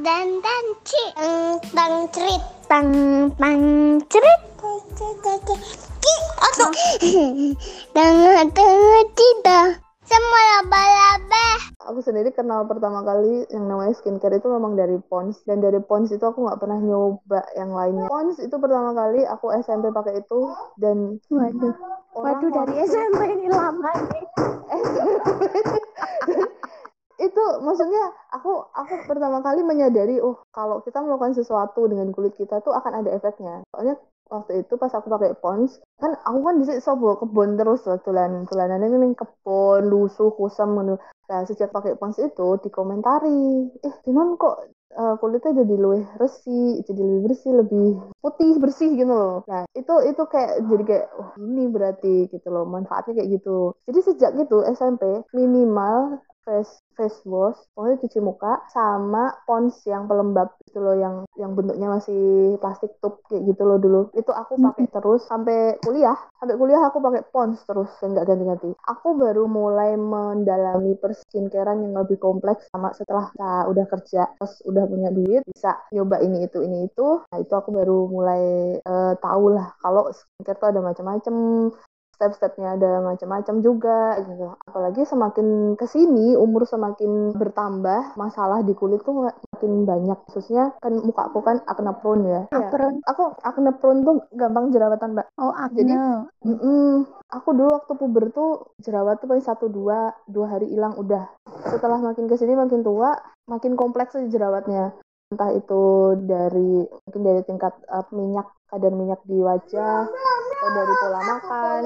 dan dan ci. Tang cerit tang tang cerit ki atau tengah tengah tidak semua laba-laba. Aku sendiri kenal pertama kali yang namanya skincare itu memang dari Pons. Dan dari Pons itu aku nggak pernah nyoba yang lainnya. Pons itu pertama kali aku SMP pakai itu. Dan Waduh. Waduh dari SMP ini lama nih. itu maksudnya aku aku pertama kali menyadari oh kalau kita melakukan sesuatu dengan kulit kita tuh akan ada efeknya. Soalnya waktu itu pas aku pakai pons kan aku kan di bawa kebon terus loh tulan tulanan ini kebon lusuh kusam gitu. nah sejak pakai pons itu dikomentari eh Dinon kok uh, kulitnya jadi lebih resih jadi lebih bersih lebih putih bersih gitu loh. Nah itu itu kayak jadi kayak oh ini berarti gitu loh manfaatnya kayak gitu. Jadi sejak gitu SMP minimal face face wash pokoknya cuci muka sama pons yang pelembab gitu loh yang yang bentuknya masih plastik tube kayak gitu loh dulu. Itu aku pakai terus sampai kuliah. Sampai kuliah aku pakai pons terus nggak ganti-ganti. Aku baru mulai mendalami perskincarean yang lebih kompleks sama setelah nah, udah kerja terus udah punya duit bisa nyoba ini itu ini itu. Nah itu aku baru mulai uh, tahu lah kalau skincare tuh ada macam-macam step-stepnya ada macam-macam juga gitu. Apalagi semakin ke sini umur semakin bertambah masalah di kulit tuh makin banyak. Khususnya kan muka aku kan acne prone ya. Prone. Ya. Aku acne prone tuh gampang jerawatan mbak. Oh acne. Jadi, mm -mm, aku dulu waktu puber tuh jerawat tuh paling satu dua dua hari hilang udah. Setelah makin ke sini makin tua makin kompleks aja jerawatnya entah itu dari mungkin dari tingkat uh, minyak kadar minyak di wajah dari pola makan.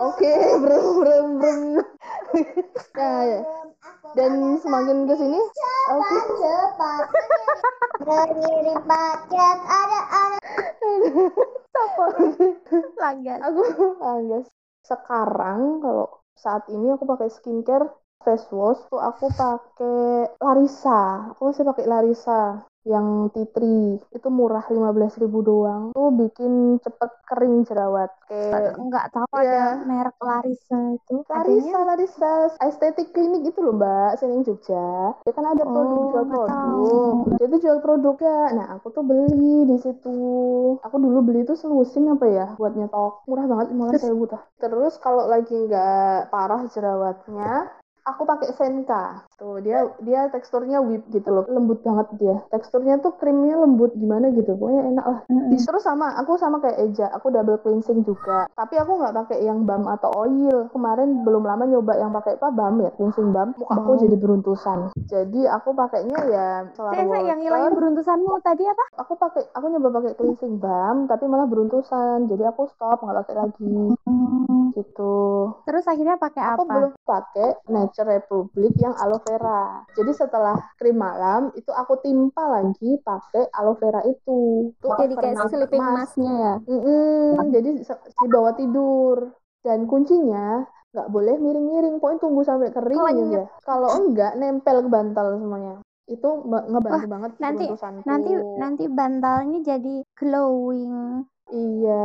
Oke, bro, bro, bro. ya, ya. Dan semakin ke sini, oke. mengirim paket ada ada Langgan. Aku langgas. Sekarang kalau saat ini aku pakai skincare face wash tuh aku pakai Larissa. Aku masih pakai Larissa yang tree itu murah 15.000 doang. Tuh bikin cepet kering jerawat. Kayak nggak tahu Iya. ada merek Larissa itu. Larissa adanya? Larissa. Estetik klinik itu loh mbak sini Jogja. Dia kan ada produk Oh, jual produk. dia tuh jual produk ya. Nah aku tuh beli di situ. Aku dulu beli tuh selusin apa ya buat nyetok. Murah banget malah saya butuh terus kalau lagi nggak parah jerawatnya aku pakai Senka tuh dia dia teksturnya whip gitu loh lembut banget dia teksturnya tuh krimnya lembut gimana gitu pokoknya enak lah Mm-mm. Justru sama, aku sama kayak Eja, aku double cleansing juga. Tapi aku nggak pakai yang balm atau oil. Kemarin belum lama nyoba yang pakai apa balm ya, cleansing balm. Muka aku jadi beruntusan. Jadi aku pakainya ya solar saya, yang ngilangin beruntusanmu tadi apa Aku pakai, aku nyoba pakai cleansing balm, tapi malah beruntusan. Jadi aku stop nggak pakai lagi. Gitu. terus akhirnya pakai Aku apa belum pakai Nature Republic yang aloe vera. Jadi setelah krim malam itu aku timpa lagi pakai aloe vera itu. Tuh jadi kayak sleeping mask. masknya ya Mm-mm, jadi se- di bawah tidur dan kuncinya nggak boleh miring-miring pokoknya tunggu sampai kering aja Lenyap. kalau enggak nempel ke bantal semuanya itu ba- ngebantu Wah, banget nanti- nanti nanti bantalnya jadi glowing iya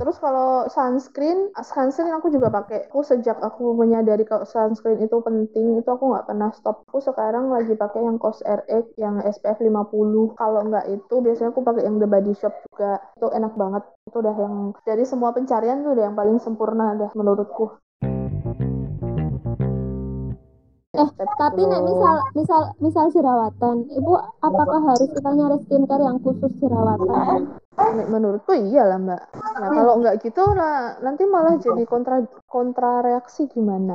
terus kalau sunscreen sunscreen aku juga pakai. Aku sejak aku menyadari kalau sunscreen itu penting itu aku nggak pernah stop. Aku sekarang lagi pakai yang COS RX yang SPF 50 kalau nggak itu biasanya aku pakai yang The Body Shop juga. Itu enak banget. Itu udah yang dari semua pencarian tuh udah yang paling sempurna dah menurutku. Eh, tapi nek misal misal misal jerawatan, ibu apakah harus kita nyari skincare yang khusus jerawatan? Men- menurutku iya lah mbak nah kalau nggak gitu nah nanti malah jadi kontra kontra reaksi gimana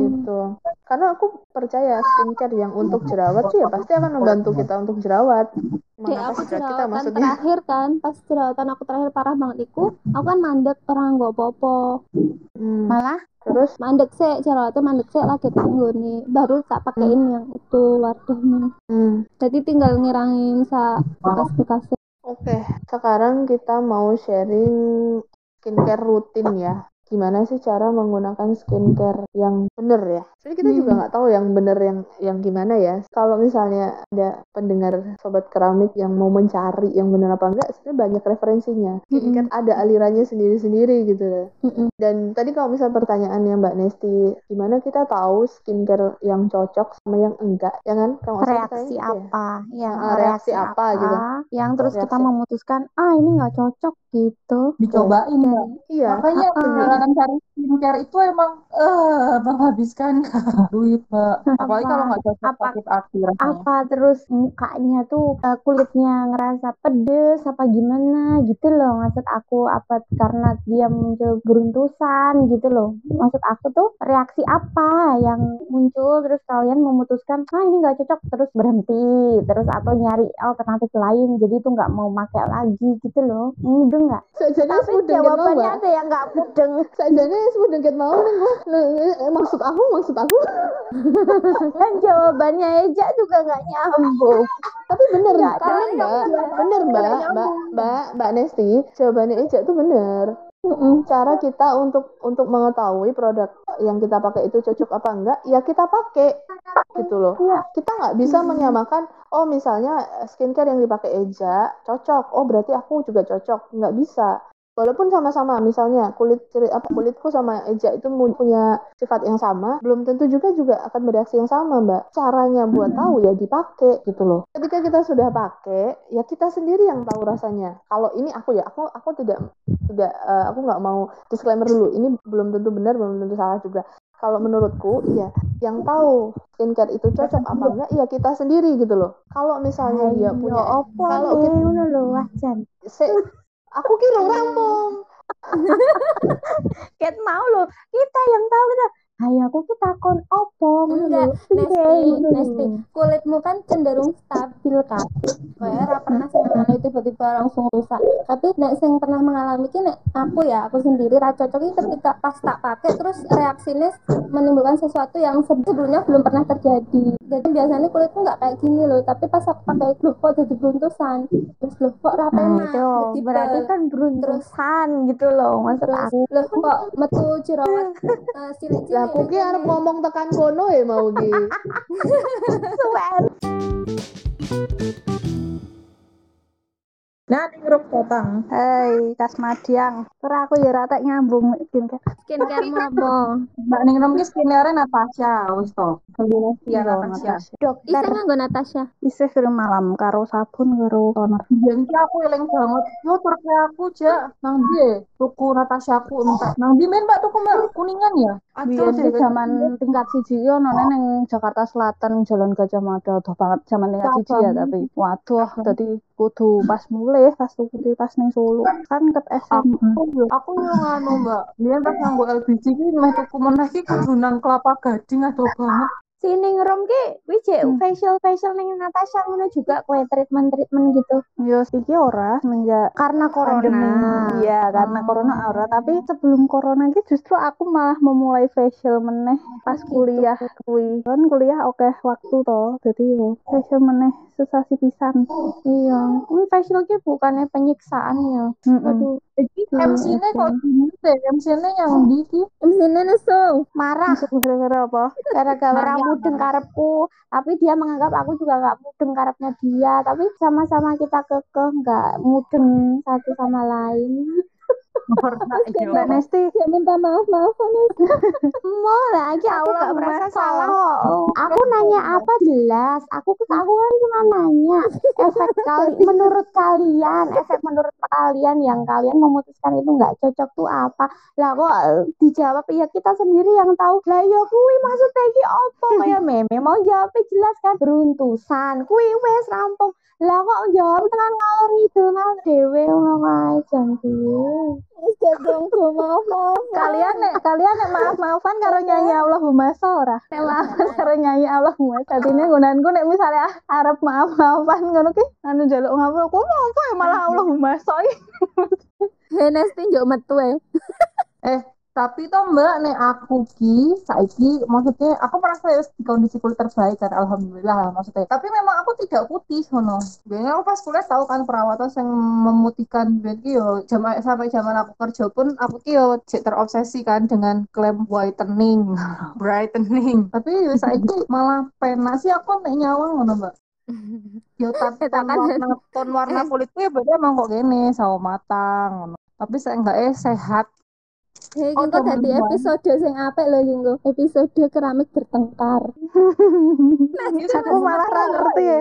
gitu. Karena aku percaya skincare yang untuk jerawat sih ya pasti akan membantu kita untuk jerawat. Mana aku pas jerawat kita jerawatan maksudnya? terakhir kan, pas jerawatan aku terakhir parah banget iku, aku kan mandek orang nggak popo. Hmm, malah terus? Mandek sih jerawatnya mandek sih lagi tak nih, baru tak pakein yang itu wadahnya. hmm, Jadi tinggal ngirangin sa bekas-bekasnya. Oke sekarang kita mau sharing skincare rutin ya gimana sih cara menggunakan skincare yang bener ya. Jadi kita juga nggak tahu yang bener yang yang gimana ya. Kalau misalnya ada pendengar sobat keramik yang mau mencari yang bener apa enggak, sebenarnya banyak referensinya. Skincare ada alirannya sendiri-sendiri gitu. Mm-mm. Dan tadi kalau misal pertanyaannya Mbak Nesti, gimana kita tahu skincare yang cocok sama yang enggak? Ya kan? Salah reaksi gitu ya. apa ya Heeh, reaksi apa gitu. yang terus kita Reaksi. memutuskan ah ini nggak cocok gitu dicobain Mbak. Iya. Makanya I'm sorry. Skincare itu emang eh menghabiskan duit, Mbak. Apalagi Apa- kalau nggak cocok apa- sakit hati rasanya. apa terus mukanya tuh eh, kulitnya ngerasa pedes apa gimana gitu loh? Maksud aku apa? Karena dia muncul beruntusan gitu loh. Maksud aku tuh reaksi apa yang muncul? Terus kalian memutuskan ah ini nggak cocok terus berhenti terus atau nyari alternatif lain. Jadi tuh nggak mau pakai lagi gitu loh. Mudeng nggak? Sajane tapi mau, jawabannya ada yang nggak mudeng. Sajane semudeng ket mau. Nah, eh, maksud aku, maksud aku. dan jawabannya Eja juga nggak nyambung Tapi bener, Nggak, bener Mbak. Bener Mbak, Mbak, Mbak, Mbak Nesti. Jawabannya Eja tuh bener. Mm-mm. Cara kita untuk untuk mengetahui produk yang kita pakai itu cocok apa enggak, ya kita pakai gitu loh. Iya. Kita nggak bisa menyamakan, oh misalnya skincare yang dipakai Eja cocok, oh berarti aku juga cocok, nggak bisa. Walaupun sama-sama, misalnya kulit ciri- apa kulitku sama Eja itu punya sifat yang sama, belum tentu juga juga akan bereaksi yang sama, Mbak. Caranya buat tahu ya dipakai gitu loh. Ketika kita sudah pakai, ya kita sendiri yang tahu rasanya. Kalau ini aku ya, aku aku tidak tidak eh, aku nggak mau disclaimer dulu. Ini belum tentu benar, belum tentu salah juga. Kalau menurutku, iya, yang tahu skincare itu cocok apa enggak, ya kita sendiri gitu loh. Kalau misalnya dia punya, opo kalau kita, aku kira rampung. Ket mau loh, kita yang tahu kita. Ayo aku kita kon opo ngono Enggak, Nesti. Nesti, kulitmu kan cenderung stabil kan. Kayak ora pernah sing mengalami tiba-tiba langsung rusak. Tapi nek sing pernah mengalami ki nek aku ya, aku sendiri ra cocok ketika pas tak pakai terus reaksinya menimbulkan sesuatu yang sebelumnya belum pernah terjadi. Jadi biasanya kulitku nggak kayak gini loh, tapi pas aku pakai loh kok jadi beruntusan. Terus loh kok ra Nah, itu tiba-tiba. berarti kan beruntusan gitu loh maksud terus aku. loh kok metu jerawat uh, cilik-cilik. Lah aku ki arep ngomong tekan kono ya mau ki. Nah, Ningrum datang. Hei, Kas Madiang. Ora aku ya rata nyambung skincare. Skincare-mu apa? Mbak Ningrum ki skincare Natasha wis to. Iya, Natasha. Isa Dokter nganggo Natasha. isih film malam karo sabun karo toner. Ki aku eling banget. Yo turke aku ja nang ndi tuku Natasha aku entek. Nang ndi men Mbak tuku Mbak kuningan ya? Biyen ki zaman tingkat siji ono ning Jakarta Selatan Jalan Gajah Mada doh banget zaman tingkat siji ya tapi waduh tadi kudu pas mulai pas tuku pas ning Solo kan ket SMA Aku aku yo nganu Mbak. Biyen pas nganggo LBC ki meh tuku meneh ki kudu nang Kelapa Gading adoh banget. Sini ngerom ki kuwi jek Hmm. facial facial ning Natasha ngono juga kue treatment treatment gitu. Yo iki ora semenjak karena corona. iya karena corona ora tapi sebelum corona ki justru aku malah memulai facial meneh pas kuliah kuwi. Kan kuliah oke waktu to jadi yo facial meneh sesasi pisan. Iya. Kuwi facial ki bukannya penyiksaan ya? Aduh Iki MC-ne kok gini deh, MC-ne yang di ki. Mesinnya nesu. marah. Gara-gara apa? Gara-gara ora mudeng karepku. Tapi dia menganggap aku juga nggak mudeng karepnya dia. Tapi sama-sama kita kekeh nggak mudeng satu sama lain. Mbak Nesti Ya minta maaf maaf Nesti. mau lagi aku nggak merasa salah kok. Aku nanya apa jelas. Aku aku kan cuma nanya. Efek kali menurut kalian efek menurut kalian yang kalian memutuskan itu nggak cocok tuh apa? Lah kok eh, dijawab ya kita sendiri yang tahu. Lah ya kuwi maksudnya iki opo kayak meme mau jawabnya jelas kan? Beruntusan. Kuwi wes rampung. Lah kok jawab dengan ngalor ngidul ngal dewe ngono kae jan piye Wis dong tuh maaf maaf. kalian nek kalian nek maaf maafan karo nyanyi Allahumma ora? Nek maafan karo nyanyi Allahumma ini gunanku nek misalnya arep maaf maafan ngono ki anu njaluk ngapura kok apa ya malah Allahumma iki Hei Nesti njuk metu eh. Eh, Tapi toh mbak nek aku ki saiki maksudnya aku merasa wis di kondisi kulit terbaik kan alhamdulillah lah maksudnya. Tapi memang aku tidak putih ngono. Biasanya aku pas kuliah tahu kan perawatan yang memutihkan biar ki yo zaman sampai zaman aku kerja pun aku ki yo terobsesi kan dengan klaim whitening, brightening. Tapi yo saiki malah pena sih aku nek nyawang ngono mbak. Yo ton, Eh, ton takkan warna ton warna kulitku ya beda emang kok gini sawo matang. Tapi saya enggak eh sehat Hei, Oh, kok tadi episode sing apik lho Jinggo. Episode keramik bertengkar. aku malah ngerti ya